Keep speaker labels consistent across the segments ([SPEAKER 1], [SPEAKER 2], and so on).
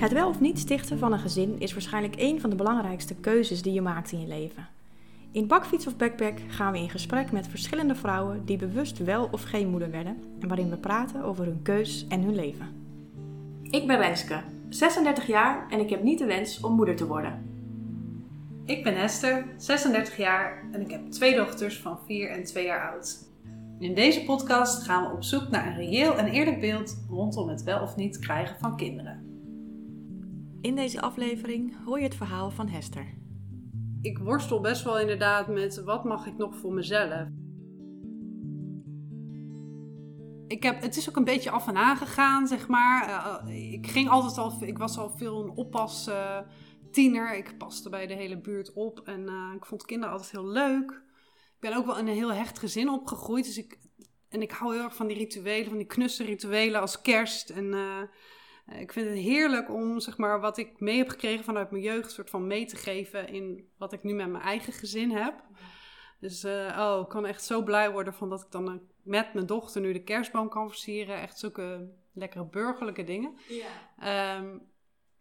[SPEAKER 1] Het wel of niet stichten van een gezin is waarschijnlijk een van de belangrijkste keuzes die je maakt in je leven. In Bakfiets of Backpack gaan we in gesprek met verschillende vrouwen die bewust wel of geen moeder werden en waarin we praten over hun keus en hun leven. Ik ben Renske, 36 jaar en ik heb niet de wens om moeder te worden.
[SPEAKER 2] Ik ben Esther, 36 jaar en ik heb twee dochters van 4 en 2 jaar oud. In deze podcast gaan we op zoek naar een reëel en eerlijk beeld rondom het wel of niet krijgen van kinderen.
[SPEAKER 1] In deze aflevering hoor je het verhaal van Hester.
[SPEAKER 2] Ik worstel best wel inderdaad met wat mag ik nog voor mezelf. Ik heb, het is ook een beetje af en aan gegaan, zeg maar. Uh, ik ging altijd al, ik was al veel een oppas uh, tiener. Ik paste bij de hele buurt op en ik vond kinderen altijd heel leuk. Ik ben ook wel in een heel hecht gezin opgegroeid, dus ik, en ik hou heel erg van die rituelen, van die knusse rituelen als kerst en ik vind het heerlijk om zeg maar, wat ik mee heb gekregen vanuit mijn jeugd, soort van mee te geven in wat ik nu met mijn eigen gezin heb. Dus oh, ik kan echt zo blij worden van dat ik dan uh, met mijn dochter nu de kerstboom kan versieren. Echt zulke lekkere burgerlijke dingen. Ja. Um,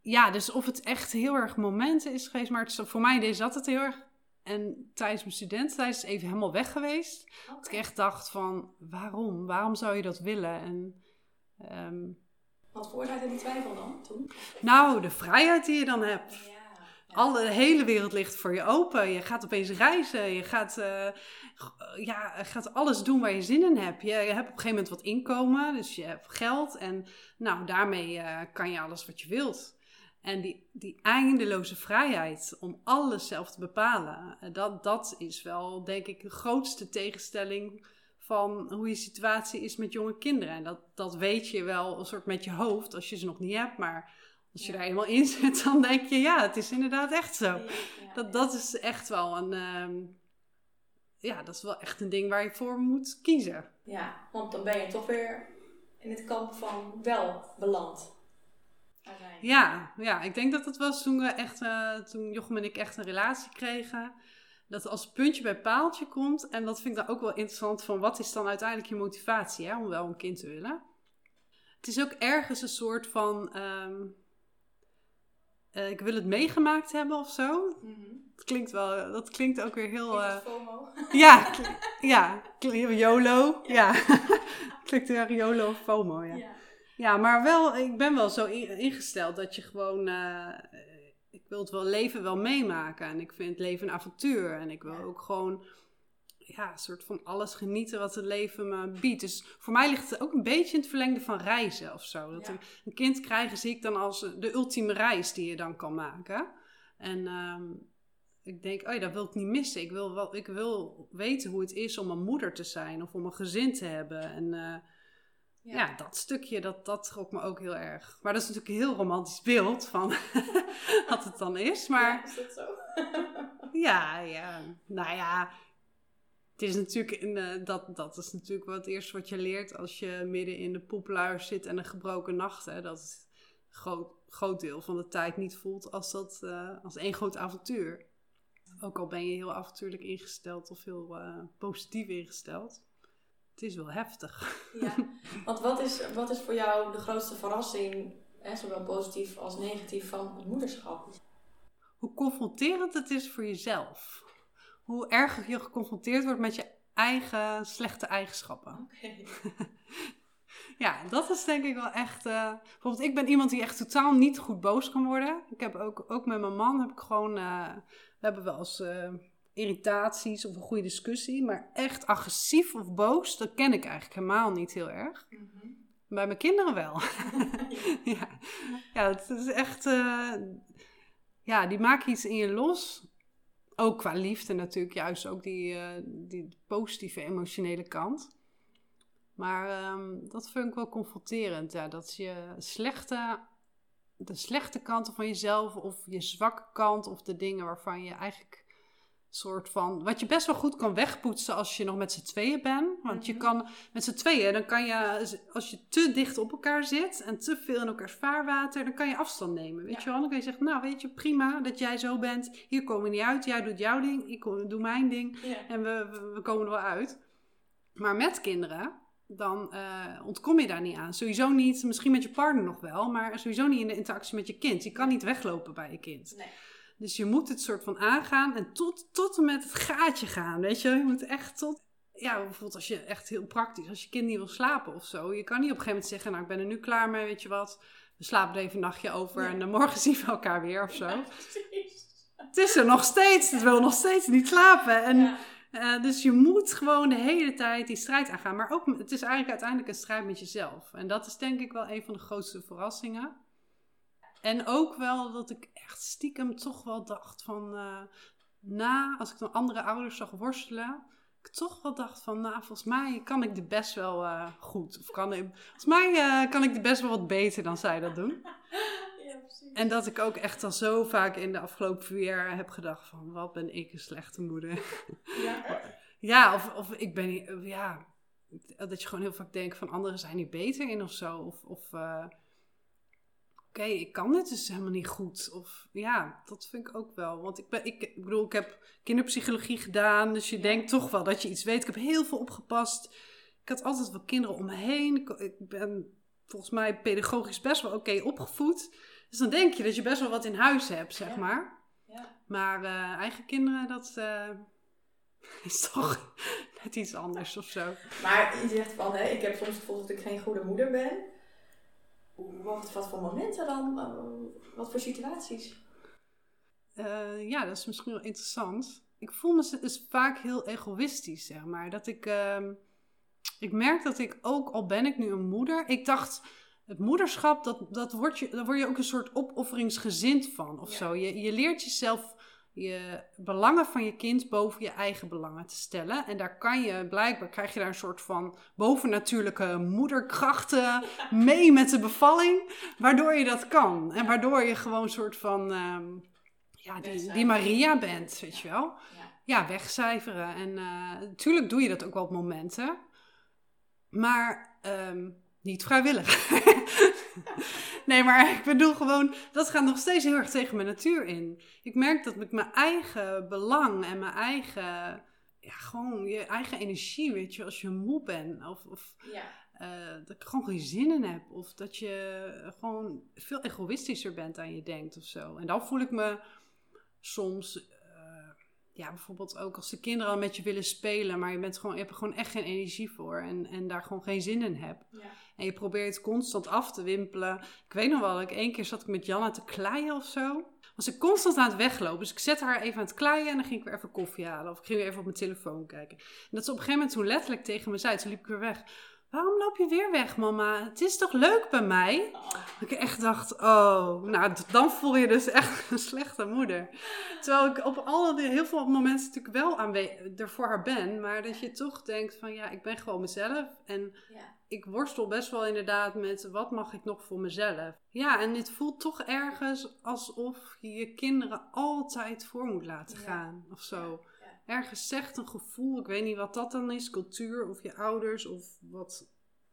[SPEAKER 2] ja, dus of het echt heel erg momenten is geweest, maar het voor mij is dat het heel erg. En tijdens mijn studententijd is het even helemaal weg geweest. Okay. Dat ik echt dacht van, waarom? Waarom zou je dat willen? En um,
[SPEAKER 1] wat veroorzaakte die twijfel dan toen?
[SPEAKER 2] Nou, de vrijheid die je dan hebt. Ja. Alle, de hele wereld ligt voor je open. Je gaat opeens reizen. Je gaat, uh, ja, gaat alles doen waar je zin in hebt. Je, hebt op een gegeven moment wat inkomen. Dus je hebt geld. En nou, daarmee uh, kan je alles wat je wilt. En die, die eindeloze vrijheid om alles zelf te bepalen. Dat, dat is wel, denk ik, de grootste tegenstelling van hoe je situatie is met jonge kinderen. En dat, dat weet je wel een soort met je hoofd als je ze nog niet hebt. Maar als je daar eenmaal in zit, dan denk je, ja, het is inderdaad echt zo. Dat, dat is echt wel een. Um, ja, dat is wel echt een ding waar je voor moet kiezen.
[SPEAKER 1] Ja, want dan ben je toch weer in het kamp van wel beland.
[SPEAKER 2] Ja, ja, ik denk dat het was toen we echt, uh, toen Jochem en ik echt een relatie kregen dat als puntje bij paaltje komt, en dat vind ik dan ook wel interessant, van wat is dan uiteindelijk je motivatie hè, om wel een kind te willen? Het is ook ergens een soort van, um, uh, ik wil het meegemaakt hebben of zo. Mm -hmm. Dat klinkt wel, dat klinkt ook weer heel...
[SPEAKER 1] Uh, FOMO.
[SPEAKER 2] Ja, ja, YOLO, ja. ja. klinkt weer YOLO of FOMO, ja. ja. ja. maar wel, ik ben wel zo ingesteld dat je gewoon... Uh, ik wil het wel leven wel meemaken. En ik vind het leven een avontuur. En ik wil ook gewoon ja, een soort van alles genieten wat het leven me biedt. Dus voor mij ligt het ook een beetje in het verlengde van reizen of zo. Dat ja. een kind krijgen zie ik dan als de ultieme reis die je dan kan maken. En um, ik denk, oh ja, dat wil ik niet missen. Ik wil, wel, ik wil weten hoe het is om een moeder te zijn of om een gezin te hebben. En uh, ja. ja. dat stukje, dat, dat trok me ook heel erg. Maar dat is natuurlijk een heel romantisch beeld van wat het dan is. Maar,
[SPEAKER 1] ja, is dat zo?
[SPEAKER 2] ja, ja. Nou ja, het is natuurlijk, in, dat, dat is natuurlijk wel het eerste wat je leert als je midden in de poepluier zit en een gebroken nacht. Hè, dat het groot, groot deel van de tijd niet voelt als, dat, uh, als één groot avontuur. Ook al ben je heel avontuurlijk ingesteld of heel uh, positief ingesteld het is wel heftig.
[SPEAKER 1] Ja, want wat is, wat is voor jou de grootste verrassing, hè, zowel positief als negatief, van het moederschap?
[SPEAKER 2] Hoe confronterend het is voor jezelf. Hoe erg je geconfronteerd wordt met je eigen slechte eigenschappen.
[SPEAKER 1] Okay.
[SPEAKER 2] ja, dat is denk ik wel echt. Uh, bijvoorbeeld, ik ben iemand die echt totaal niet goed boos kan worden. Ik heb ook, ook met mijn man heb ik gewoon. Uh, we hebben wel eens. Uh, irritaties of een goede discussie. Maar echt agressief of boos, dat ken ik eigenlijk helemaal niet heel erg. Mm -hmm. Bij mijn kinderen wel. ja. ja, het is echt. Ja, die maken iets in je los. Ook qua liefde natuurlijk, juist ook die, uh, die positieve emotionele kant. Maar um, dat vind ik wel confronterend. Ja, dat je slechte, de slechte kanten van jezelf of je zwakke kant of de dingen waarvan je eigenlijk soort van. Wat je best wel goed kan wegpoetsen als je nog met z'n tweeën bent. Want je
[SPEAKER 1] Mhm.
[SPEAKER 2] kan met z'n tweeën, dan kan je, als je te dicht op elkaar zit en te veel in elkaars vaarwater, dan kan je afstand nemen. Weet
[SPEAKER 1] Ja.
[SPEAKER 2] je wel? Dan kan je zeggen, nou weet je, prima dat jij zo bent. Hier komen we niet uit. Jij doet jouw ding, ik kom- doe mijn ding.
[SPEAKER 1] Ja.
[SPEAKER 2] En we, we, we komen er wel uit. Maar met kinderen, dan eh, ontkom je daar niet aan. Sowieso niet, misschien met je partner nog wel, maar sowieso niet in de interactie met je kind. Je kan niet weglopen bij je kind.
[SPEAKER 1] Nee.
[SPEAKER 2] Dus je moet het soort van aangaan en tot, tot en met het gaatje gaan. Weet je, je moet echt tot. Ja, bijvoorbeeld als je echt heel praktisch, als je kind niet wil slapen of zo. Je kan niet op een gegeven moment zeggen, nou ik ben er nu klaar mee, weet je wat. We slapen er even een nachtje over
[SPEAKER 1] Ja.
[SPEAKER 2] en dan morgen zien we elkaar weer of zo.
[SPEAKER 1] Ja.
[SPEAKER 2] Het is er nog steeds, het wil nog steeds niet slapen. En
[SPEAKER 1] Ja.
[SPEAKER 2] eh, dus je moet gewoon de hele tijd die strijd aangaan. Maar ook, het is eigenlijk uiteindelijk een strijd met jezelf. En dat is denk ik wel een van de grootste verrassingen. En ook wel dat ik echt stiekem toch wel dacht van... eh, na, als ik dan andere ouders zag worstelen... Ik toch wel dacht van, nou, volgens mij kan ik dit best wel eh, goed. Of kan ik, volgens mij eh, kan ik dit best wel wat beter dan zij dat doen.
[SPEAKER 1] Ja, precies.
[SPEAKER 2] En dat ik ook echt al zo vaak in de afgelopen vier jaar heb gedacht van... Wat ben ik een slechte moeder.
[SPEAKER 1] Ja?
[SPEAKER 2] Ja, of, of ik ben ja, dat je gewoon heel vaak denkt van anderen zijn hier beter in of zo. Of, of oké, ik kan dit dus helemaal niet goed. Of ja, dat vind ik ook wel. Want ik, ben, ik, ik bedoel, ik heb kinderpsychologie gedaan, dus je denkt toch wel dat je iets weet. Ik heb heel veel opgepast. Ik had altijd wel kinderen om me heen. Ik, ik ben volgens mij pedagogisch best wel oké opgevoed. Dus dan denk je dat je best wel wat in huis hebt, zeg
[SPEAKER 1] Ja.
[SPEAKER 2] maar.
[SPEAKER 1] Ja.
[SPEAKER 2] Maar eh, eigen kinderen, dat eh, is toch net iets anders of zo.
[SPEAKER 1] Maar je zegt van, hè, ik heb soms het gevoel dat ik geen goede moeder ben. Wat, wat voor momenten dan? Eh, Wat voor situaties?
[SPEAKER 2] Eh, ja, dat is misschien wel interessant. Ik voel me dus vaak heel egoïstisch, zeg maar. Dat ik, ehm, ik merk dat ik ook, al ben ik nu een moeder, ik dacht, het moederschap, dat, dat word je, daar word je ook een soort opofferingsgezind van of
[SPEAKER 1] Ja.
[SPEAKER 2] zo. Je, je leert jezelf je belangen van je kind boven je eigen belangen te stellen. En daar kan je, blijkbaar krijg je daar een soort van bovennatuurlijke moederkrachten mee met de bevalling, waardoor je dat kan. En waardoor je gewoon een soort van, ehm, ja, die. Maria bent, weet je wel.
[SPEAKER 1] Ja.
[SPEAKER 2] Ja, wegcijferen. En eh, natuurlijk doe je dat ook wel op momenten. Maar ehm, niet vrijwillig. nee, maar ik bedoel gewoon, dat gaat nog steeds heel erg tegen mijn natuur in. Ik merk dat ik mijn eigen belang en mijn eigen, ja, gewoon je eigen energie, weet je, als je moe bent of, of
[SPEAKER 1] Ja.
[SPEAKER 2] eh, dat ik gewoon geen zin in heb. Of dat je gewoon veel egoïstischer bent dan je denkt of zo. En dan voel ik me soms, eh, ja, bijvoorbeeld ook als de kinderen al met je willen spelen, maar je, bent gewoon, je hebt er gewoon echt geen energie voor en, en daar gewoon geen zin in hebt.
[SPEAKER 1] Ja.
[SPEAKER 2] En je probeert constant af te wimpelen. Ik weet nog wel, ik één keer zat ik met Janna te kleien of zo. Was ik constant aan het weglopen. Dus ik zette haar even aan het kleien en dan ging ik weer even koffie halen. Of ik ging weer even op mijn telefoon kijken. En dat ze op een gegeven moment toen letterlijk tegen me zei, toen liep ik weer weg. Waarom loop je weer weg, mama? Het is toch leuk bij mij?
[SPEAKER 1] Oh.
[SPEAKER 2] Ik echt dacht, oh, nou, dan voel je dus echt een slechte moeder. Terwijl ik op al die, heel veel momenten natuurlijk wel aanwe- er voor haar ben. Maar dat je toch denkt van, ja, ik ben gewoon mezelf. En
[SPEAKER 1] Ja.
[SPEAKER 2] ik worstel best wel inderdaad met, wat mag ik nog voor mezelf? Ja, en het voelt toch ergens alsof je je kinderen altijd voor moet laten
[SPEAKER 1] Ja.
[SPEAKER 2] gaan. Of zo.
[SPEAKER 1] Ja.
[SPEAKER 2] Ergens zegt een gevoel, ik weet niet wat dat dan is, cultuur of je ouders of wat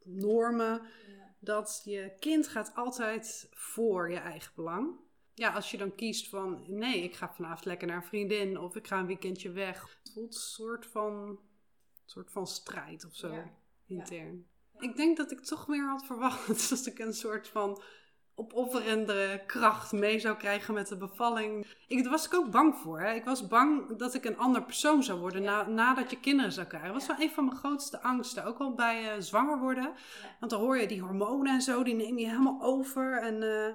[SPEAKER 2] normen
[SPEAKER 1] Ja.
[SPEAKER 2] dat je kind gaat altijd voor je eigen belang. Ja, als je dan kiest van nee, ik ga vanavond lekker naar een vriendin of ik ga een weekendje weg. Het voelt een soort van, soort van strijd of zo,
[SPEAKER 1] Ja.
[SPEAKER 2] intern. Ik denk dat ik toch meer had verwacht dat ik een soort van opofferende kracht mee zou krijgen met de bevalling. Ik, daar was ik ook bang voor. Hè? Ik was bang dat ik een ander persoon zou worden
[SPEAKER 1] Ja.
[SPEAKER 2] na, nadat je kinderen zou krijgen. Dat was
[SPEAKER 1] Ja.
[SPEAKER 2] wel een van mijn grootste angsten. Ook wel bij eh, zwanger worden.
[SPEAKER 1] Ja.
[SPEAKER 2] Want dan hoor je die hormonen en zo, die neem je helemaal over. En eh,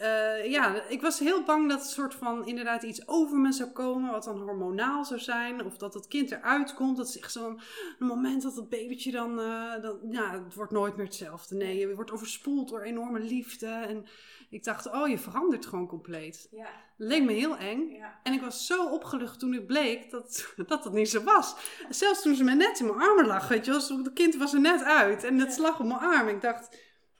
[SPEAKER 1] Ja.
[SPEAKER 2] eh, ja, ik was heel bang dat het soort van inderdaad iets over me zou komen, wat dan hormonaal zou zijn. Of dat het kind eruit komt. Dat is echt zo'n moment dat het babytje dan, eh, dan, ja, het wordt nooit meer hetzelfde. Nee, je wordt overspoeld door enorme liefde. En ik dacht, oh, je verandert gewoon compleet.
[SPEAKER 1] Ja.
[SPEAKER 2] Dat leek me heel eng.
[SPEAKER 1] Ja.
[SPEAKER 2] En ik was zo opgelucht toen het bleek dat dat, dat niet zo was. Zelfs toen ze me net in mijn armen lag, weet je wel. Het kind was er net uit en het
[SPEAKER 1] Ja.
[SPEAKER 2] lag op mijn arm. Ik dacht,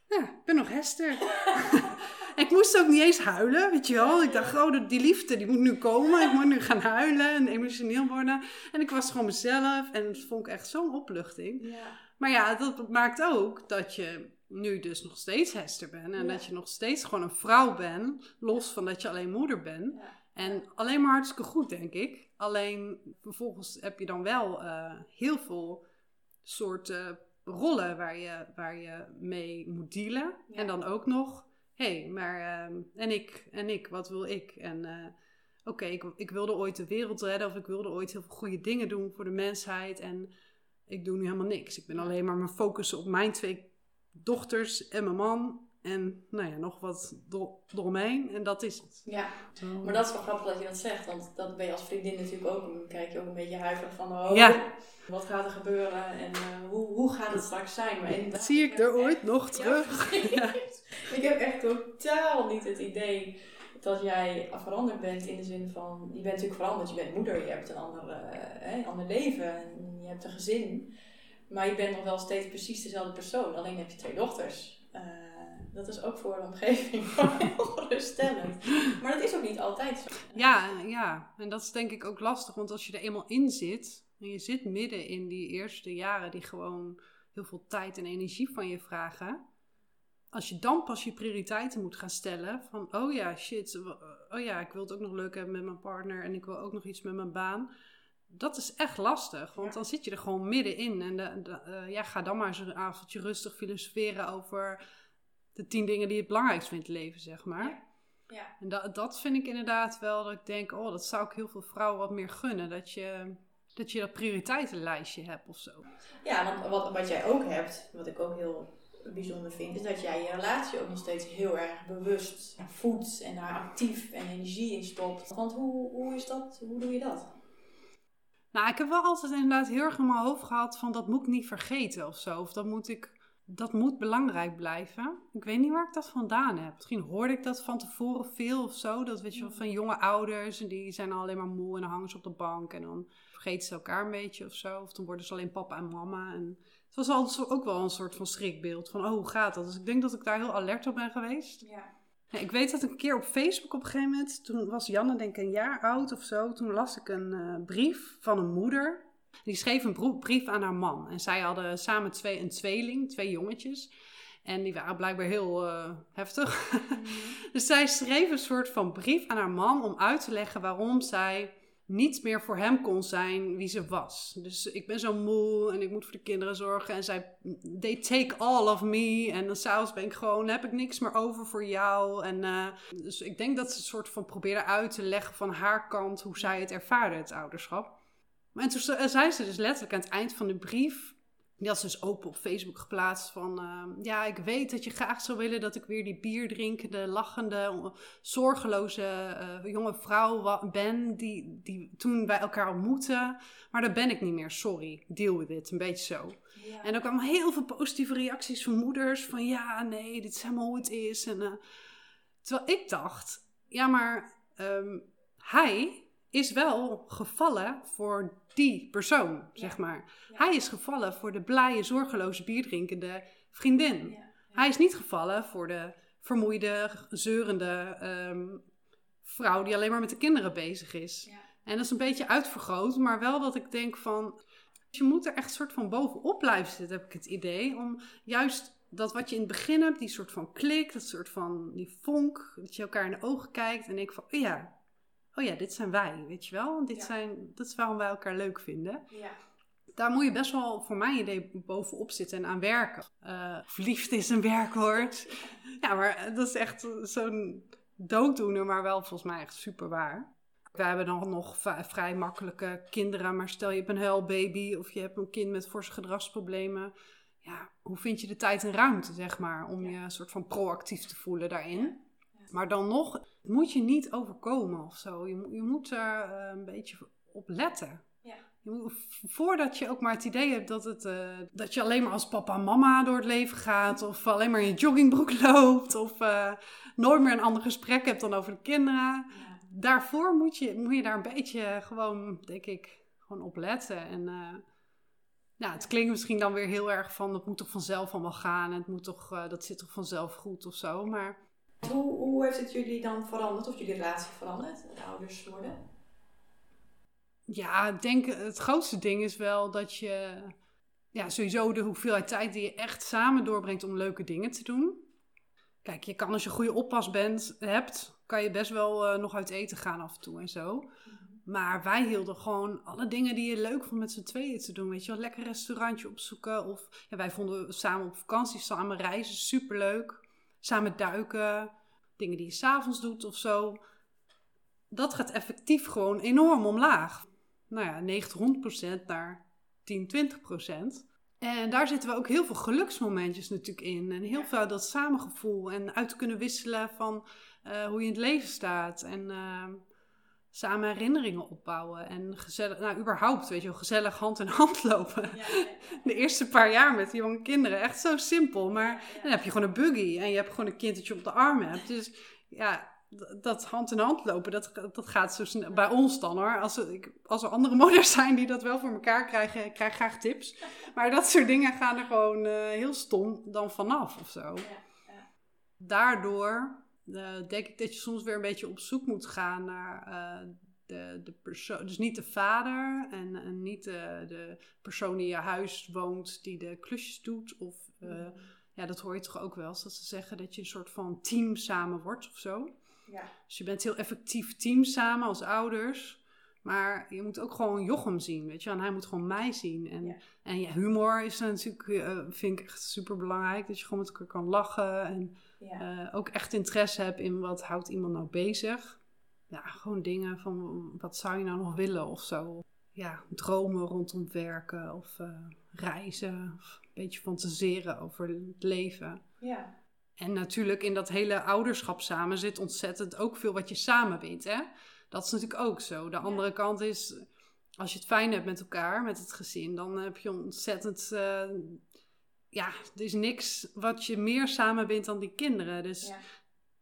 [SPEAKER 2] ja, ik ben nog Hester. ik moest ook niet eens huilen, weet je wel. Ik dacht, oh, die liefde, die moet nu komen. Ik moet nu gaan huilen en emotioneel worden. En ik was gewoon mezelf en dat vond ik echt zo'n opluchting.
[SPEAKER 1] Ja.
[SPEAKER 2] Maar ja, dat maakt ook dat je nu dus nog steeds Hester bent. En
[SPEAKER 1] Ja.
[SPEAKER 2] dat je nog steeds gewoon een vrouw bent. Los van dat je alleen moeder bent.
[SPEAKER 1] Ja.
[SPEAKER 2] En alleen maar hartstikke goed, denk ik. Alleen vervolgens heb je dan wel eh, heel veel soorten rollen waar je, waar je mee moet dealen. En dan ook nog, hey, maar ehm, en ik, en ik, wat wil ik? En eh, oké, ik, ik wilde ooit de wereld redden of ik wilde ooit heel veel goede dingen doen voor de mensheid. En ik doe nu helemaal niks. Ik ben alleen maar me focussen op mijn twee dochters en mijn man. En nou ja, nog wat eromheen. En dat is het.
[SPEAKER 1] Ja, maar dat is wel grappig dat je dat zegt, want dat ben je als vriendin natuurlijk ook. Dan kijk je ook een beetje huiverig van, oh,
[SPEAKER 2] Ja.
[SPEAKER 1] wat gaat er gebeuren en eh, hoe, hoe gaat het straks zijn? Maar inderdaad,
[SPEAKER 2] Zie ik er ooit nog
[SPEAKER 1] Ja,
[SPEAKER 2] terug?
[SPEAKER 1] precies. Ik heb echt totaal niet het idee dat jij veranderd bent in de zin van, je bent natuurlijk veranderd, je bent moeder, je hebt een ander, eh, hè, een ander leven en je hebt een gezin. Maar je bent nog wel steeds precies dezelfde persoon, alleen heb je twee dochters. Dat is ook voor de omgeving heel geruststellend. Maar dat is ook niet altijd zo.
[SPEAKER 2] Ja, ja, en dat is denk ik ook lastig, want als je er eenmaal in zit, en je zit midden in die eerste jaren die gewoon heel veel tijd en energie van je vragen, als je dan pas je prioriteiten moet gaan stellen, van oh ja, shit, oh ja, ik wil het ook nog leuk hebben met mijn partner en ik wil ook nog iets met mijn baan. Dat is echt lastig, want
[SPEAKER 1] Ja.
[SPEAKER 2] dan zit je er gewoon middenin. En de, de, eh, ja, ga dan maar eens een avondje rustig filosoferen over de tien dingen die je het belangrijkst vindt in het leven, zeg maar.
[SPEAKER 1] Ja. Ja.
[SPEAKER 2] En dat, dat vind ik inderdaad wel dat ik denk, oh, dat zou ik heel veel vrouwen wat meer gunnen. Dat je dat, je dat prioriteitenlijstje hebt of zo.
[SPEAKER 1] Ja, want wat, wat jij ook hebt, wat ik ook heel bijzonder vind, is dat jij je relatie ook nog steeds heel erg bewust voedt en daar actief en energie in stopt. Want hoe, hoe is dat? Hoe doe je dat?
[SPEAKER 2] Nou, ik heb wel altijd inderdaad heel erg in mijn hoofd gehad van dat moet ik niet vergeten of zo. Of dat moet ik, dat moet belangrijk blijven. Ik weet niet waar ik dat vandaan heb. Misschien hoorde ik dat van tevoren veel of zo. Dat weet je wel van jonge ouders en die zijn al alleen maar moe en dan hangen ze op de bank en dan vergeten ze elkaar een beetje of zo. Of dan worden ze alleen papa en mama. En het was altijd ook wel een soort van schrikbeeld van oh, hoe gaat dat? Dus ik denk dat ik daar heel alert op ben geweest.
[SPEAKER 1] Ja.
[SPEAKER 2] Ja, ik weet dat een keer op Facebook op een gegeven moment, toen was Janne denk ik een jaar oud of zo, toen las ik een eh, brief van een moeder. Die schreef een brief aan haar man. En zij hadden samen twee, een tweeling, twee jongetjes. En die waren blijkbaar heel eh, heftig. dus zij schreef een soort van brief aan haar man om uit te leggen waarom zij niet meer voor hem kon zijn wie ze was. Dus ik ben zo moe en ik moet voor de kinderen zorgen. En zij, they take all of me. En dan s'avonds ben ik gewoon, heb ik niks meer over voor jou. En eh, dus ik denk dat ze een soort van probeerde uit te leggen van haar kant hoe zij het ervaarde, het ouderschap. Maar en toen ze- zei ze dus letterlijk aan het eind van de brief. Die had ze dus open op Facebook geplaatst van... eh, ja, ik weet dat je graag zou willen dat ik weer die bierdrinkende, lachende, zorgeloze eh, jonge vrouw ben... Die, die toen wij elkaar ontmoetten. Maar dat ben ik niet meer, sorry. Deal with it, een beetje zo.
[SPEAKER 1] Ja.
[SPEAKER 2] En er kwamen heel veel positieve reacties van moeders. Van ja, nee, dit is helemaal hoe het is. En, eh, terwijl ik dacht, ja, maar ehm, hij is wel gevallen voor die persoon, zeg maar.
[SPEAKER 1] Ja.
[SPEAKER 2] Hij is gevallen voor de blije, zorgeloze, bierdrinkende vriendin.
[SPEAKER 1] Ja.
[SPEAKER 2] Hij is niet gevallen voor de vermoeide, zeurende ehm, vrouw die alleen maar met de kinderen bezig is. En dat is een beetje uitvergroot, maar wel dat ik denk van... Je moet er echt soort van bovenop blijven zitten, heb ik het idee. Om juist dat wat je in het begin hebt, die soort van klik, dat soort van die vonk, dat je elkaar in de ogen kijkt en denkt van, oh ja, oh ja, dit zijn wij, weet je wel. Dit,
[SPEAKER 1] Ja.
[SPEAKER 2] zijn, dat is waarom wij elkaar leuk vinden.
[SPEAKER 1] Ja.
[SPEAKER 2] Daar moet je best wel, voor mijn idee, bovenop zitten en aan werken. Eh verliefd is een werkwoord. Ja, maar dat is echt zo'n dooddoener, maar wel volgens mij echt super waar. Wij hebben dan nog vrij makkelijke kinderen, maar stel je hebt een huilbaby of je hebt een kind met forse gedragsproblemen. Ja, hoe vind je de tijd en ruimte, zeg maar, om je een soort van proactief te voelen daarin? Maar dan nog moet je niet overkomen of zo. Je, moet- je moet er eh, een beetje op letten.
[SPEAKER 1] Ja.
[SPEAKER 2] Je moet, voordat je ook maar het idee hebt dat, het, eh, dat je alleen maar als papa en mama door het leven gaat. Of alleen maar in je joggingbroek loopt. Of eh, nooit meer een ander gesprek hebt dan over de kinderen.
[SPEAKER 1] Ja.
[SPEAKER 2] Daarvoor moet je, moet je daar een beetje gewoon, denk ik, gewoon op letten. En ja, het klinkt misschien dan weer heel erg van, dat moet toch vanzelf allemaal gaan. Het moet toch, dat zit toch vanzelf goed of zo. Maar
[SPEAKER 1] Hoe, hoe heeft het jullie dan veranderd, of jullie relatie veranderd, de ouders worden?
[SPEAKER 2] Ja, ik denk het grootste ding is wel dat je ja, sowieso de hoeveelheid tijd die je echt samen doorbrengt om leuke dingen te doen. Kijk, je kan als je een goede oppas bent, hebt, kan je best wel eh, nog uit eten gaan af en toe en zo. Maar wij hielden gewoon alle dingen die je leuk vond met z'n tweeën te doen. Weet je wel, lekker restaurantje opzoeken. Of ja, wij vonden samen op vakantie, samen reizen, superleuk. Samen duiken, dingen die je s'avonds doet of zo. Dat gaat effectief gewoon enorm omlaag. Nou ja, 90, 100% naar 10, 20%. En daar zitten we ook heel veel geluksmomentjes natuurlijk in. En heel veel dat samengevoel. En uit te kunnen wisselen van uh, hoe je in het leven staat. En uh, samen herinneringen opbouwen. En gezellig, nou überhaupt, weet je wel, gezellig hand in hand lopen. Ja, De eerste paar jaar met jonge kinderen. Echt zo simpel. Maar dan heb je gewoon een buggy. En je hebt gewoon een kind dat je op de arm hebt. Dus ja, dat hand in hand lopen, dat, dat gaat zo snel. Bij ons dan hoor. Als, ik, als er andere moeders zijn die dat wel voor elkaar krijgen, ik krijg graag tips. Maar dat soort dingen gaan er gewoon uh, heel stom dan vanaf of zo. Ja, ja. Daardoor uh, denk ik dat je soms weer een beetje op zoek moet gaan naar uh, de, de persoon. Dus niet de vader en, en niet de, de, persoon die in je huis woont die de klusjes doet. Of ja, dat hoor je toch ook wel eens dat ze zeggen dat je een soort van team samen wordt of zo. Ja. Dus je bent heel effectief team samen als ouders. Maar je moet ook gewoon Jochem zien, weet je. En hij moet gewoon mij zien. En, en ja, humor is natuurlijk, uh, vind ik echt super belangrijk. Dat je gewoon met elkaar kan lachen. En uh, ook echt interesse hebt in wat houdt iemand nou bezig. Ja, gewoon dingen van wat zou je nou nog willen of zo. Ja, dromen rondom werken of uh, reizen. Of een beetje fantaseren over het leven. Ja. En natuurlijk in dat hele ouderschap samen zit ontzettend ook veel wat je samen weet. Hè? Dat is natuurlijk ook zo. De andere kant is, als je het fijn hebt met elkaar, met het gezin, dan heb je ontzettend. Uh, ja, er is niks wat je meer samen bent dan die kinderen. Dus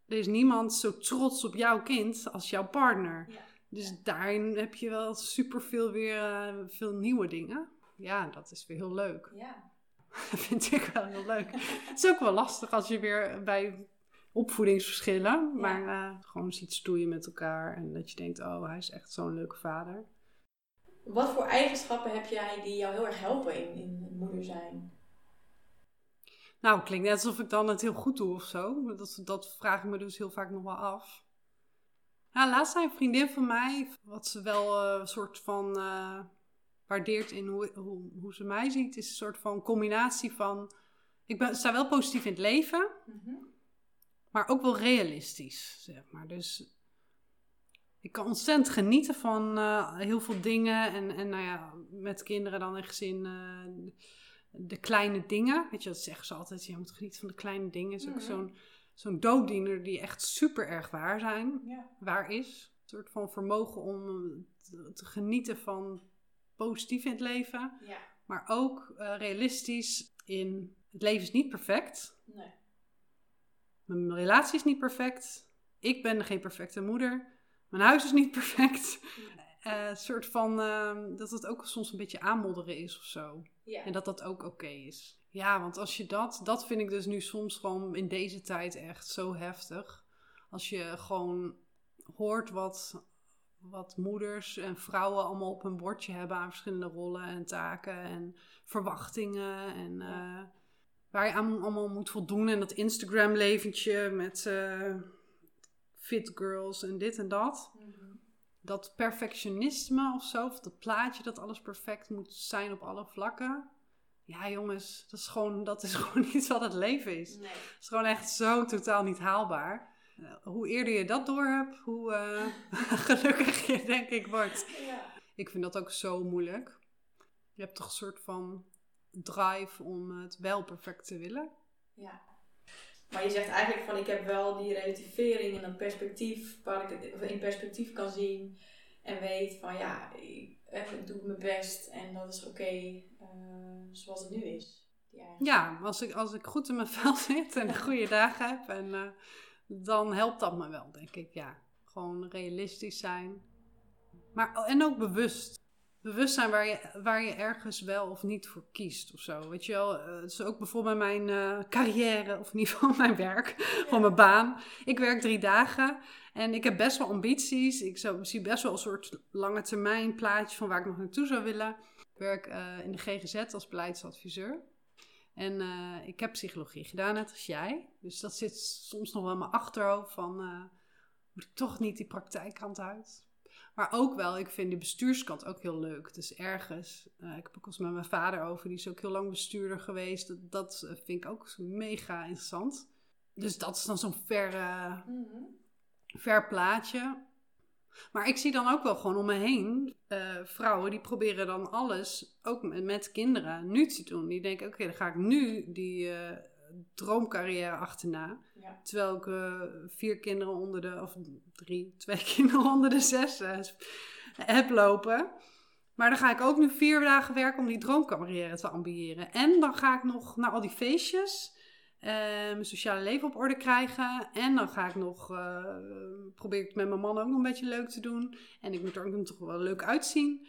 [SPEAKER 2] er is niemand zo trots op jouw kind als jouw partner. Dus daarin heb je wel superveel weer uh, veel nieuwe dingen. Ja, dat is weer heel leuk. Ja. Dat vind ik wel heel leuk. Het is ook wel lastig als je weer bij opvoedingsverschillen, maar uh, gewoon ziet stoeien met elkaar en dat je denkt, oh, hij is echt zo'n leuke vader.
[SPEAKER 1] Wat voor eigenschappen heb jij die jou heel erg helpen in, in moeder zijn?
[SPEAKER 2] Nou, klinkt net alsof ik dan het heel goed doe of zo. Dat, dat vraag ik me dus heel vaak nog wel af. Laatst zei een vriendin van mij, wat ze wel een uh, soort van uh, waardeert in hoe, hoe, hoe, ze mij ziet, is een soort van combinatie van. Ik ben, sta wel positief in het leven, mm maar ook wel realistisch, zeg maar. Dus ik kan ontzettend genieten van uh, heel veel dingen. En, en nou ja, met kinderen dan in gezin de kleine dingen. Weet je, dat zeggen ze altijd. Je moet genieten van de kleine dingen. is ook mm -hmm. zo'n zo'n dooddiener die echt super erg waar zijn. Ja. Waar is. Een soort van vermogen om te, te genieten van positief in het leven. Ja. Maar ook uh, realistisch in het leven is niet perfect. Nee. Mijn relatie is niet perfect. Ik ben geen perfecte moeder. Mijn huis is niet perfect. Uh, soort van uh, dat het ook soms een beetje aanmodderen is of zo. Ja. En dat dat ook oké okay is. Ja, want als je dat, dat vind ik dus nu soms gewoon in deze tijd echt zo heftig. Als je gewoon hoort wat, wat moeders en vrouwen allemaal op hun bordje hebben aan verschillende rollen en taken en verwachtingen. En uh, waar je aan allemaal moet voldoen. En dat Instagram-leventje met uh, fit girls en dit en dat. Mm -hmm. Dat perfectionisme of zo, of dat plaatje dat alles perfect moet zijn op alle vlakken. Ja, jongens, dat is gewoon, dat is gewoon niet wat het leven is. Nee. Het is gewoon echt zo totaal niet haalbaar. Uh, hoe eerder je dat door hebt, hoe uh, gelukkig je denk ik wordt. Ja. Ik vind dat ook zo moeilijk. Je hebt toch een soort van drive om het wel perfect te willen.
[SPEAKER 1] Ja. Maar je zegt eigenlijk van ik heb wel die relativering en dat perspectief waar ik het in perspectief kan zien en weet van ja, ik, ik doe mijn best en dat is oké okay, uh, zoals het nu is.
[SPEAKER 2] Ja, als ik, als ik goed in mijn vel zit en goede dagen heb, en, uh, dan helpt dat me wel, denk ik. Ja, gewoon realistisch zijn. Maar, en ook bewust bewustzijn waar je, waar je ergens wel of niet voor kiest of zo. Weet je wel, eh, het is ook bijvoorbeeld mijn uh, carrière, of in ieder geval mijn werk, gewoon mijn baan. Ik werk drie dagen en ik heb best wel ambities. Ik zou, zie best wel een soort lange termijn plaatje van waar ik nog naartoe zou willen. Ik werk uh, in de GGZ als beleidsadviseur. En ik heb psychologie gedaan, net als jij. Dus dat zit soms nog wel in mijn achterhoofd van... moet ik toch niet die praktijkkant uit? Maar ook wel, ik vind de bestuurskant ook heel leuk. Dus ergens, uh, ik heb ook eens met mijn vader over, die is ook heel lang bestuurder geweest. Dat, dat eh, vind ik ook mega interessant. Dus dat is dan zo'n ver, uh, ver plaatje. Maar ik zie dan ook wel gewoon om me heen vrouwen die proberen dan alles, ook met, met, kinderen, nu te doen. Die denken, oké, dan ga ik nu die droomcarrière achterna. Terwijl ik uh, vier kinderen onder de, of drie, twee kinderen onder de zes uh, heb lopen. Maar dan ga ik ook nu vier dagen werken om die droomcarrière te ambiëren. En dan ga ik nog naar al die feestjes. Uh, mijn sociale leven op orde krijgen. En dan ga ik nog, probeer ik het met mijn man ook nog een beetje leuk te doen. En ik moet er ook toch wel leuk uitzien.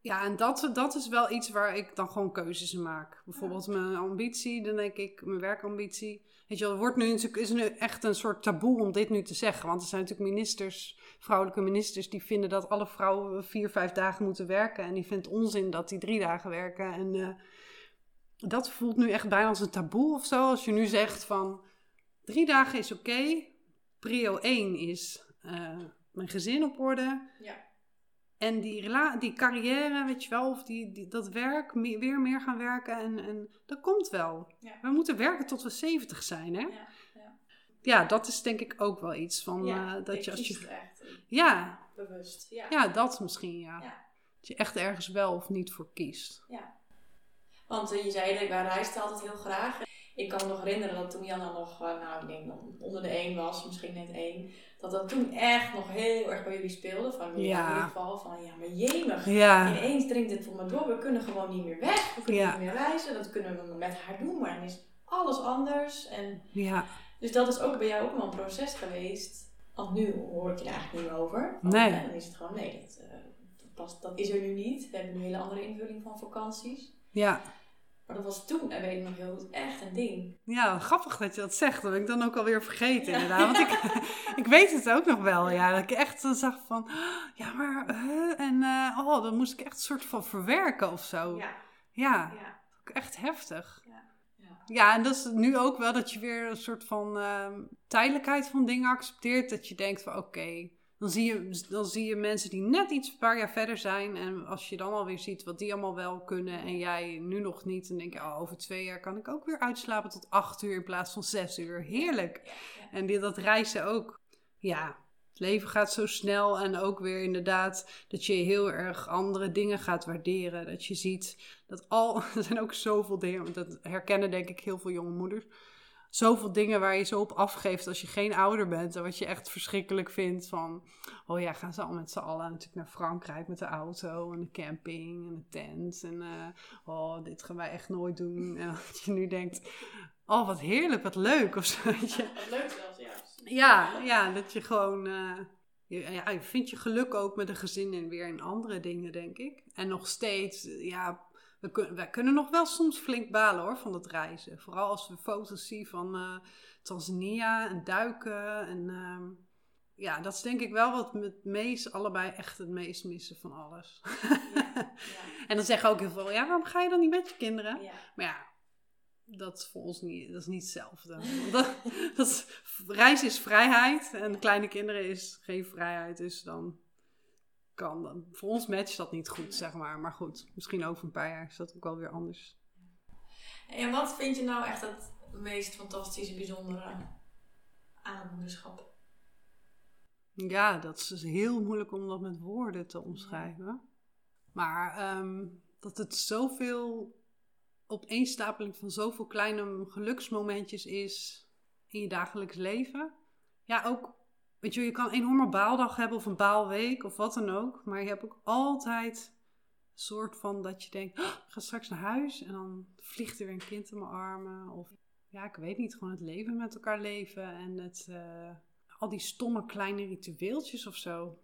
[SPEAKER 2] Ja, en dat, dat is wel iets waar ik dan gewoon keuzes in maak. Bijvoorbeeld mijn ambitie, dan denk ik, mijn werkambitie. Weet je wel, wordt nu is nu echt een soort taboe om dit nu te zeggen. Want er zijn natuurlijk ministers, vrouwelijke ministers, die vinden dat alle vrouwen vier, vijf dagen moeten werken. En die vindt onzin dat die drie dagen werken. En uh, dat voelt nu echt bijna als een taboe of zo. Als je nu zegt van drie dagen is oké, prio één is uh, mijn gezin op orde. Ja. En die, die carrière, weet je wel, of die, die dat werk, weer meer gaan werken. En, en dat komt wel. We moeten werken tot we 70 zijn, hè? Ja, ja. ja dat is denk ik ook wel iets van uh, dat je
[SPEAKER 1] als je. Echt
[SPEAKER 2] ja.
[SPEAKER 1] Bewust. Ja.
[SPEAKER 2] ja, dat misschien, ja. Dat je echt ergens wel of niet voor kiest.
[SPEAKER 1] Ja. Want uh, je zei dat wij reisden altijd heel graag. Ik kan me nog herinneren dat toen Janna nog, uh, nou, ik denk onder de één was, misschien net één dat dat toen echt nog heel erg bij jullie speelde. Van in ieder geval van, ja, maar jemig. Ja. Ineens dringt het voor me door. We kunnen gewoon niet meer weg. We kunnen niet meer reizen. Dat kunnen we met haar doen. Maar dan is alles anders. En, ja. Dus dat is ook bij jou ook wel een proces geweest. Want nu hoor ik je er eigenlijk niet meer over.
[SPEAKER 2] nee.
[SPEAKER 1] dan is het gewoon, nee, dat, uh, dat, past, dat is er nu niet. We hebben nu een hele andere invulling van vakanties.
[SPEAKER 2] Ja.
[SPEAKER 1] Maar dat was toen, en weet ik nog heel goed, echt een ding.
[SPEAKER 2] Ja, grappig dat je dat zegt. Dat ben ik dan ook alweer vergeten inderdaad. Want ik, ik weet het ook nog wel. Ja, dat ik echt zag van, ja maar, en uh, oh, dan moest ik echt een soort van verwerken of zo. Ja. Ja, ja. echt heftig. Ja. Ja. ja, en dat is nu ook wel dat je weer een soort van uh, tijdelijkheid van dingen accepteert. Dat je denkt van, oké, dan zie, je, dan zie je mensen die net iets een paar jaar verder zijn. En als je dan alweer ziet wat die allemaal wel kunnen en jij nu nog niet. Dan denk je, oh, over twee jaar kan ik ook weer uitslapen tot acht uur in plaats van zes uur. Heerlijk. En die, dat reizen ook. Ja, het leven gaat zo snel. En ook weer inderdaad dat je heel erg andere dingen gaat waarderen. Dat je ziet dat al, er zijn ook zoveel dingen, dat herkennen denk ik heel veel jonge moeders zoveel dingen waar je zo op afgeeft als je geen ouder bent. En wat je echt verschrikkelijk vindt van... Oh ja, gaan ze al met z'n allen natuurlijk naar Frankrijk met de auto en de camping en de tent. En uh, oh, dit gaan wij echt nooit doen. En dat je nu denkt... Oh, wat heerlijk, wat leuk of zo.
[SPEAKER 1] Wat leuk zelfs, ja.
[SPEAKER 2] Ja, ja, dat je gewoon... Uh, je, ja, je vindt je geluk ook met een gezin en weer in andere dingen, denk ik. En nog steeds, ja, we, kun, wij kunnen nog wel soms flink balen hoor van dat reizen. Vooral als we foto's zien van uh, Tanzania en duiken. En uh, ja, dat is denk ik wel wat we het meest, allebei echt het meest missen van alles. Ja, ja. en dan zeggen ook heel veel, ja, waarom ga je dan niet met je kinderen? Ja. Maar ja, dat is voor ons niet, dat is niet hetzelfde. dat, dat is, reizen is vrijheid en kleine kinderen is geen vrijheid. Dus dan kan. Voor ons matcht dat niet goed, zeg maar. Maar goed, misschien over een paar jaar is dat ook wel weer anders.
[SPEAKER 1] En wat vind je nou echt het meest fantastische, bijzondere aan het moederschap?
[SPEAKER 2] Ja, dat is dus heel moeilijk om dat met woorden te omschrijven. Maar ehm, dat het zoveel opeenstapeling van zoveel kleine geluksmomentjes is in je dagelijks leven. Ja, ook Weet je, je kan een enorme baaldag hebben of een baalweek of wat dan ook. Maar je hebt ook altijd een soort van dat je denkt, oh, ik ga straks naar huis en dan vliegt er weer een kind in mijn armen. Of ja, ik weet niet, gewoon het leven met elkaar leven en het, uh, al die stomme kleine ritueeltjes of zo.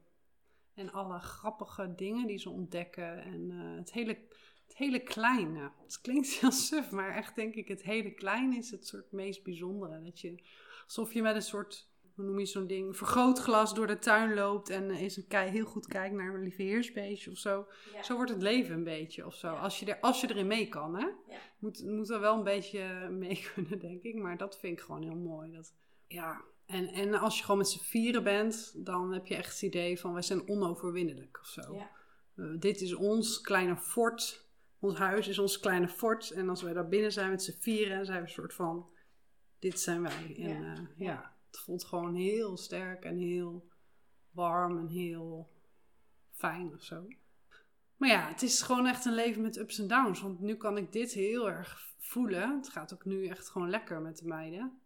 [SPEAKER 2] En alle grappige dingen die ze ontdekken. En eh, het, hele, het hele kleine. Het klinkt heel suf, maar echt denk ik, het hele kleine is het soort meest bijzondere. Dat je, alsof je met een soort, hoe noem je zo'n ding, vergrootglas door de tuin loopt en eens een kei, heel goed kijkt naar een lieveheersbeestje of zo.
[SPEAKER 1] Ja.
[SPEAKER 2] Zo wordt het leven een beetje of zo.
[SPEAKER 1] Ja.
[SPEAKER 2] Als, je er, als je erin mee kan, hè.
[SPEAKER 1] Ja.
[SPEAKER 2] Moet, moet er wel een beetje mee kunnen, denk ik. Maar dat vind ik gewoon heel mooi. Dat, ja. en, en als je gewoon met z'n vieren bent, dan heb je echt het idee van wij zijn onoverwinnelijk of zo. Eh, dit is ons kleine fort. Ons huis is ons kleine fort. En als wij daar binnen zijn met z'n vieren, zijn we een soort van: dit zijn wij. En
[SPEAKER 1] Ja.
[SPEAKER 2] ja het voelt gewoon heel sterk en heel warm en heel fijn of zo. Maar ja, het is gewoon echt een leven met ups en downs. Want nu kan ik dit heel erg voelen. Het gaat ook nu echt gewoon lekker met de meiden.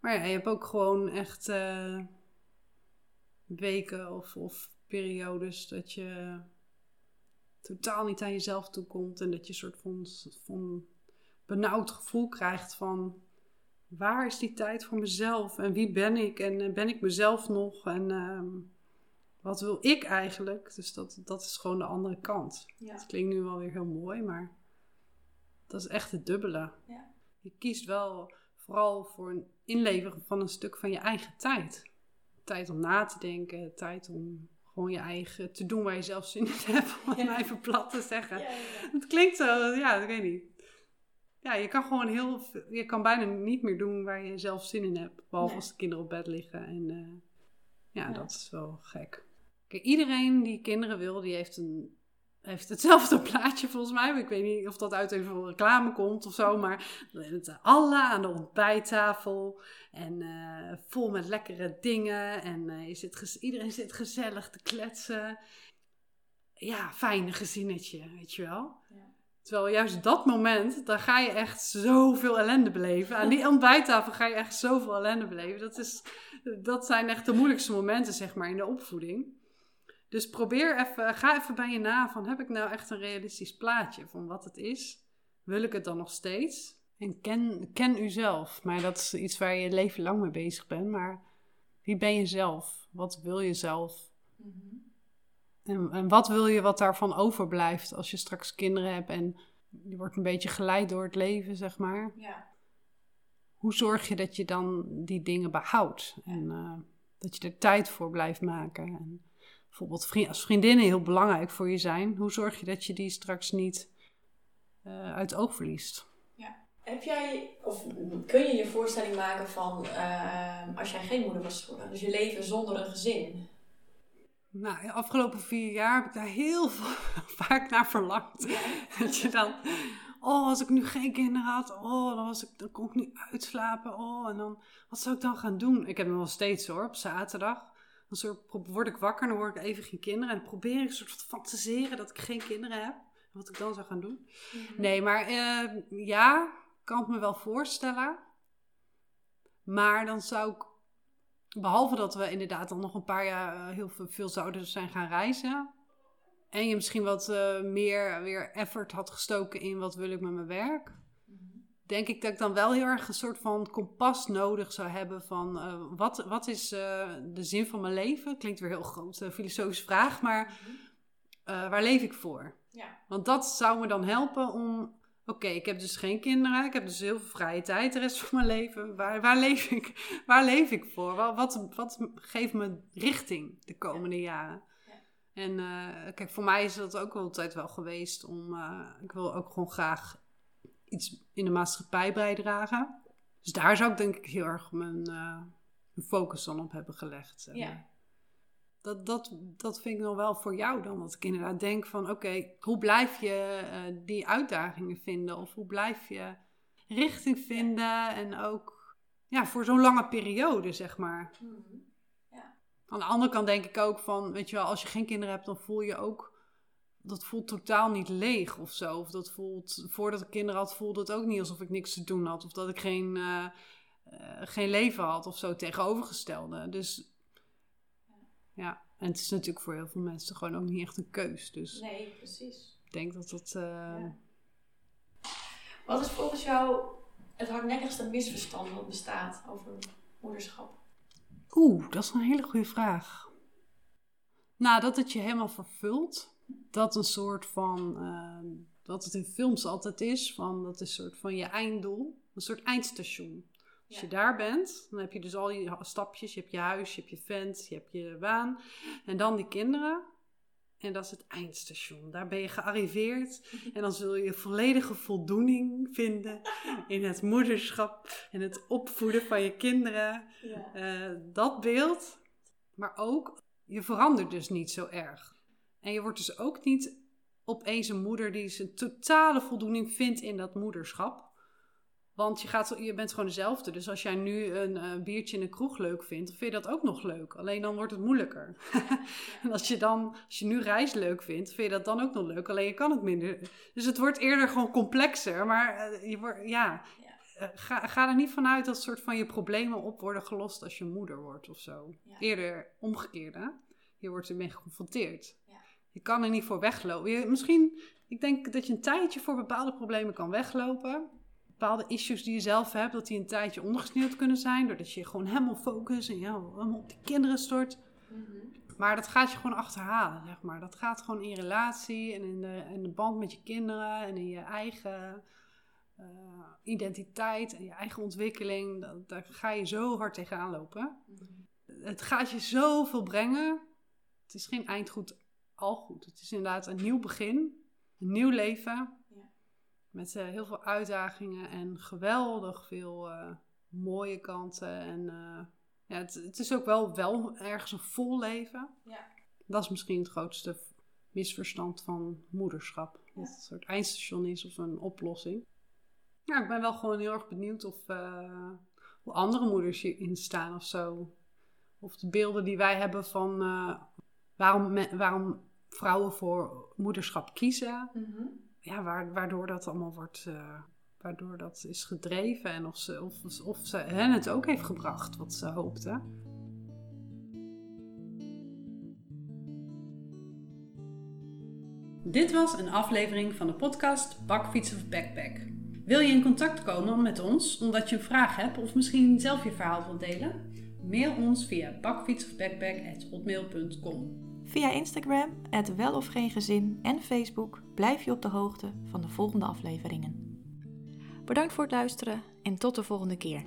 [SPEAKER 2] Maar ja, je hebt ook gewoon echt eh, weken of, of periodes dat je totaal niet aan jezelf toekomt. En dat je een soort van, van benauwd gevoel krijgt van... Waar is die tijd voor mezelf? En wie ben ik? En eh, ben ik mezelf nog? En ehm, wat wil ik eigenlijk? Dus dat, dat is gewoon de andere kant.
[SPEAKER 1] Ja.
[SPEAKER 2] Het klinkt nu wel weer heel mooi, maar dat is echt het dubbele.
[SPEAKER 1] Ja.
[SPEAKER 2] Je kiest wel vooral voor een inleveren van een stuk van je eigen tijd. Tijd om na te denken, tijd om gewoon je eigen te doen waar je zelf zin in hebt, om het
[SPEAKER 1] Ja.
[SPEAKER 2] even plat te zeggen. Het klinkt zo, ja, ik weet niet. Ja, je kan gewoon heel je kan bijna niet meer doen waar je zelf zin in hebt. Behalve
[SPEAKER 1] Nee.
[SPEAKER 2] als de kinderen op bed liggen. En eh, ja,
[SPEAKER 1] Ja.
[SPEAKER 2] dat is wel gek. Kijk, iedereen die kinderen wil, die heeft, een, heeft hetzelfde plaatje volgens mij. Ik weet niet of dat uit een reclame komt of zo. Maar met alle aan de ontbijttafel. En eh, vol met lekkere dingen. En eh, je zit iedereen zit gezellig te kletsen. Ja, fijn gezinnetje, weet je wel.
[SPEAKER 1] Ja.
[SPEAKER 2] Terwijl juist dat moment, daar ga je echt zoveel ellende beleven. Aan die ontbijttafel ga je echt zoveel ellende beleven. Dat, is, dat zijn echt de moeilijkste momenten, zeg maar, in de opvoeding. Dus probeer even, ga even bij je na van, heb ik nou echt een realistisch plaatje van wat het is? Wil ik het dan nog steeds? En ken, ken uzelf. Maar dat is iets waar je leven lang mee bezig bent. Maar wie ben je zelf? Wat wil je zelf?
[SPEAKER 1] Mhm.
[SPEAKER 2] En, en wat wil je wat daarvan overblijft als je straks kinderen hebt en je wordt een beetje geleid door het leven, zeg maar.
[SPEAKER 1] Ja.
[SPEAKER 2] Hoe zorg je dat je dan die dingen behoudt en eh, dat je er tijd voor blijft maken? En bijvoorbeeld vri- als vriendinnen heel belangrijk voor je zijn, hoe zorg je dat je die straks niet eh, uit het oog verliest?
[SPEAKER 1] Heb jij, of kun je je voorstelling maken van eh, als jij geen moeder was geworden, dus je leven zonder een gezin?
[SPEAKER 2] Nou, de afgelopen vier jaar heb ik daar heel vaak naar verlangd. Dat je dan, oh, als ik nu geen kinderen had, oh, dan, was ik, dan kon ik nu uitslapen. Oh, en dan, wat zou ik dan gaan doen? Ik heb hem nog steeds hoor, op zaterdag. Dan soort, word ik wakker dan hoor ik even geen kinderen. En dan probeer ik een soort van te fantaseren dat ik geen kinderen heb. Wat ik dan zou gaan doen. Nee, maar eh, ja, kan het me wel voorstellen. Maar dan zou ik, behalve dat we inderdaad dan nog een paar jaar eh, heel veel, veel zouden zijn gaan reizen. En je misschien wat eh, meer weer effort had gestoken in wat wil ik met mijn werk. Denk ik dat ik dan wel heel erg een soort van kompas nodig zou hebben van eh, wat, wat is de zin van mijn leven? Klinkt weer heel groot, een filosofische vraag, maar eh, waar leef ik voor?
[SPEAKER 1] Ja.
[SPEAKER 2] Want dat zou me dan helpen om. Oké, ik heb dus geen kinderen. Ik heb dus heel veel vrije tijd de rest van mijn leven. Waar, waar, leef, ik, waar leef ik voor? Wat, wat, wat geeft me richting de komende jaren?
[SPEAKER 1] Ja.
[SPEAKER 2] En eh, kijk, voor mij is dat ook altijd wel geweest om. eh, ik wil ook gewoon graag iets in de maatschappij bijdragen. Dus daar zou ik denk ik heel erg mijn, eh, focus dan op hebben gelegd.
[SPEAKER 1] Ja.
[SPEAKER 2] Dat, dat, dat vind ik nog wel voor jou dan. Dat ik inderdaad denk van oké, hoe blijf je eh, die uitdagingen vinden? Of hoe blijf je richting vinden? En ook ja, voor zo'n lange periode, zeg maar.
[SPEAKER 1] Mhm.
[SPEAKER 2] Aan de andere kant denk ik ook van, weet je wel, als je geen kinderen hebt, dan voel je ook, dat voelt totaal niet leeg of zo. Of dat voelt, voordat ik kinderen had, voelde het ook niet alsof ik niks te doen had. Of dat ik geen, eh, eh, geen leven had of zo, tegenovergestelde. Dus ja, en het is natuurlijk voor heel veel mensen gewoon ook niet echt een keus. Dus
[SPEAKER 1] Nee, precies.
[SPEAKER 2] ik denk dat dat... eh,
[SPEAKER 1] Ja. Wat is volgens jou het hardnekkigste misverstand dat bestaat over moederschap?
[SPEAKER 2] Oeh, dat is een hele goede vraag. Nou, dat het je helemaal vervult. Dat een soort van, uh, wat het in films altijd is, van, dat is een soort van je einddoel. Een soort eindstation. Als je daar bent, dan heb je dus al je stapjes. Je hebt je huis, je hebt je vent, je hebt je baan. En dan die kinderen. En dat is het eindstation. Daar ben je gearriveerd. En dan zul je volledige voldoening vinden in het moederschap en het opvoeden van je kinderen. Ja. Uh, dat beeld. Maar ook, je verandert dus niet zo erg. En je wordt dus ook niet opeens een moeder die zijn totale voldoening vindt in dat moederschap. Want je, gaat, je bent gewoon dezelfde. Dus als jij nu een uh, biertje in een kroeg leuk vindt, dan vind je dat ook nog leuk. Alleen dan wordt het moeilijker. en als je dan, als je nu reis leuk vindt, vind je dat dan ook nog leuk. Alleen je kan het minder. Dus het wordt eerder gewoon complexer. Maar uh, je wordt, ja, uh, ga, ga er niet vanuit dat soort van je problemen op worden gelost als je moeder wordt of zo. Eerder omgekeerde. Je wordt ermee geconfronteerd. Ja. Je kan er niet voor weglopen. Je, misschien, ik denk dat je een tijdje voor bepaalde problemen kan weglopen bepaalde issues die je zelf hebt, dat die een tijdje ondergesneeuwd kunnen zijn. Doordat je gewoon helemaal focus en ja, helemaal op de kinderen stort. Mhm. Maar dat gaat je gewoon achterhalen, zeg maar. Dat gaat gewoon in relatie en in de, in de band met je kinderen en in je eigen uh, identiteit en je eigen ontwikkeling. Dat, daar ga je zo hard tegenaan lopen. Mhm. Het gaat je zoveel brengen. Het is geen eindgoed, al goed. Het is inderdaad een nieuw begin, een nieuw leven. Met uh, heel veel uitdagingen en geweldig veel uh, mooie kanten. En uh, ja, het, het, is ook wel, wel ergens een vol leven. Ja. Dat is misschien het grootste misverstand van moederschap. Dat het een soort eindstation is of een oplossing. Ja, ik ben wel gewoon heel erg benieuwd of hoe andere moeders hierin staan of zo. Of de beelden die wij hebben van waarom, waarom vrouwen voor moederschap kiezen. Mm ja, waardoor dat allemaal wordt, uh, waardoor dat is gedreven en of ze, of, of ze hen het ook heeft gebracht wat ze hoopte. Dit was een aflevering van de podcast Bakfiets of Backpack. Wil je in contact komen met ons omdat je een vraag hebt of misschien zelf je verhaal wilt delen? Mail ons via bakfietsofbackpack.hotmail.com.
[SPEAKER 1] Via Instagram, het wel of geen gezin en Facebook blijf je op de hoogte van de volgende afleveringen. Bedankt voor het luisteren en tot de volgende keer.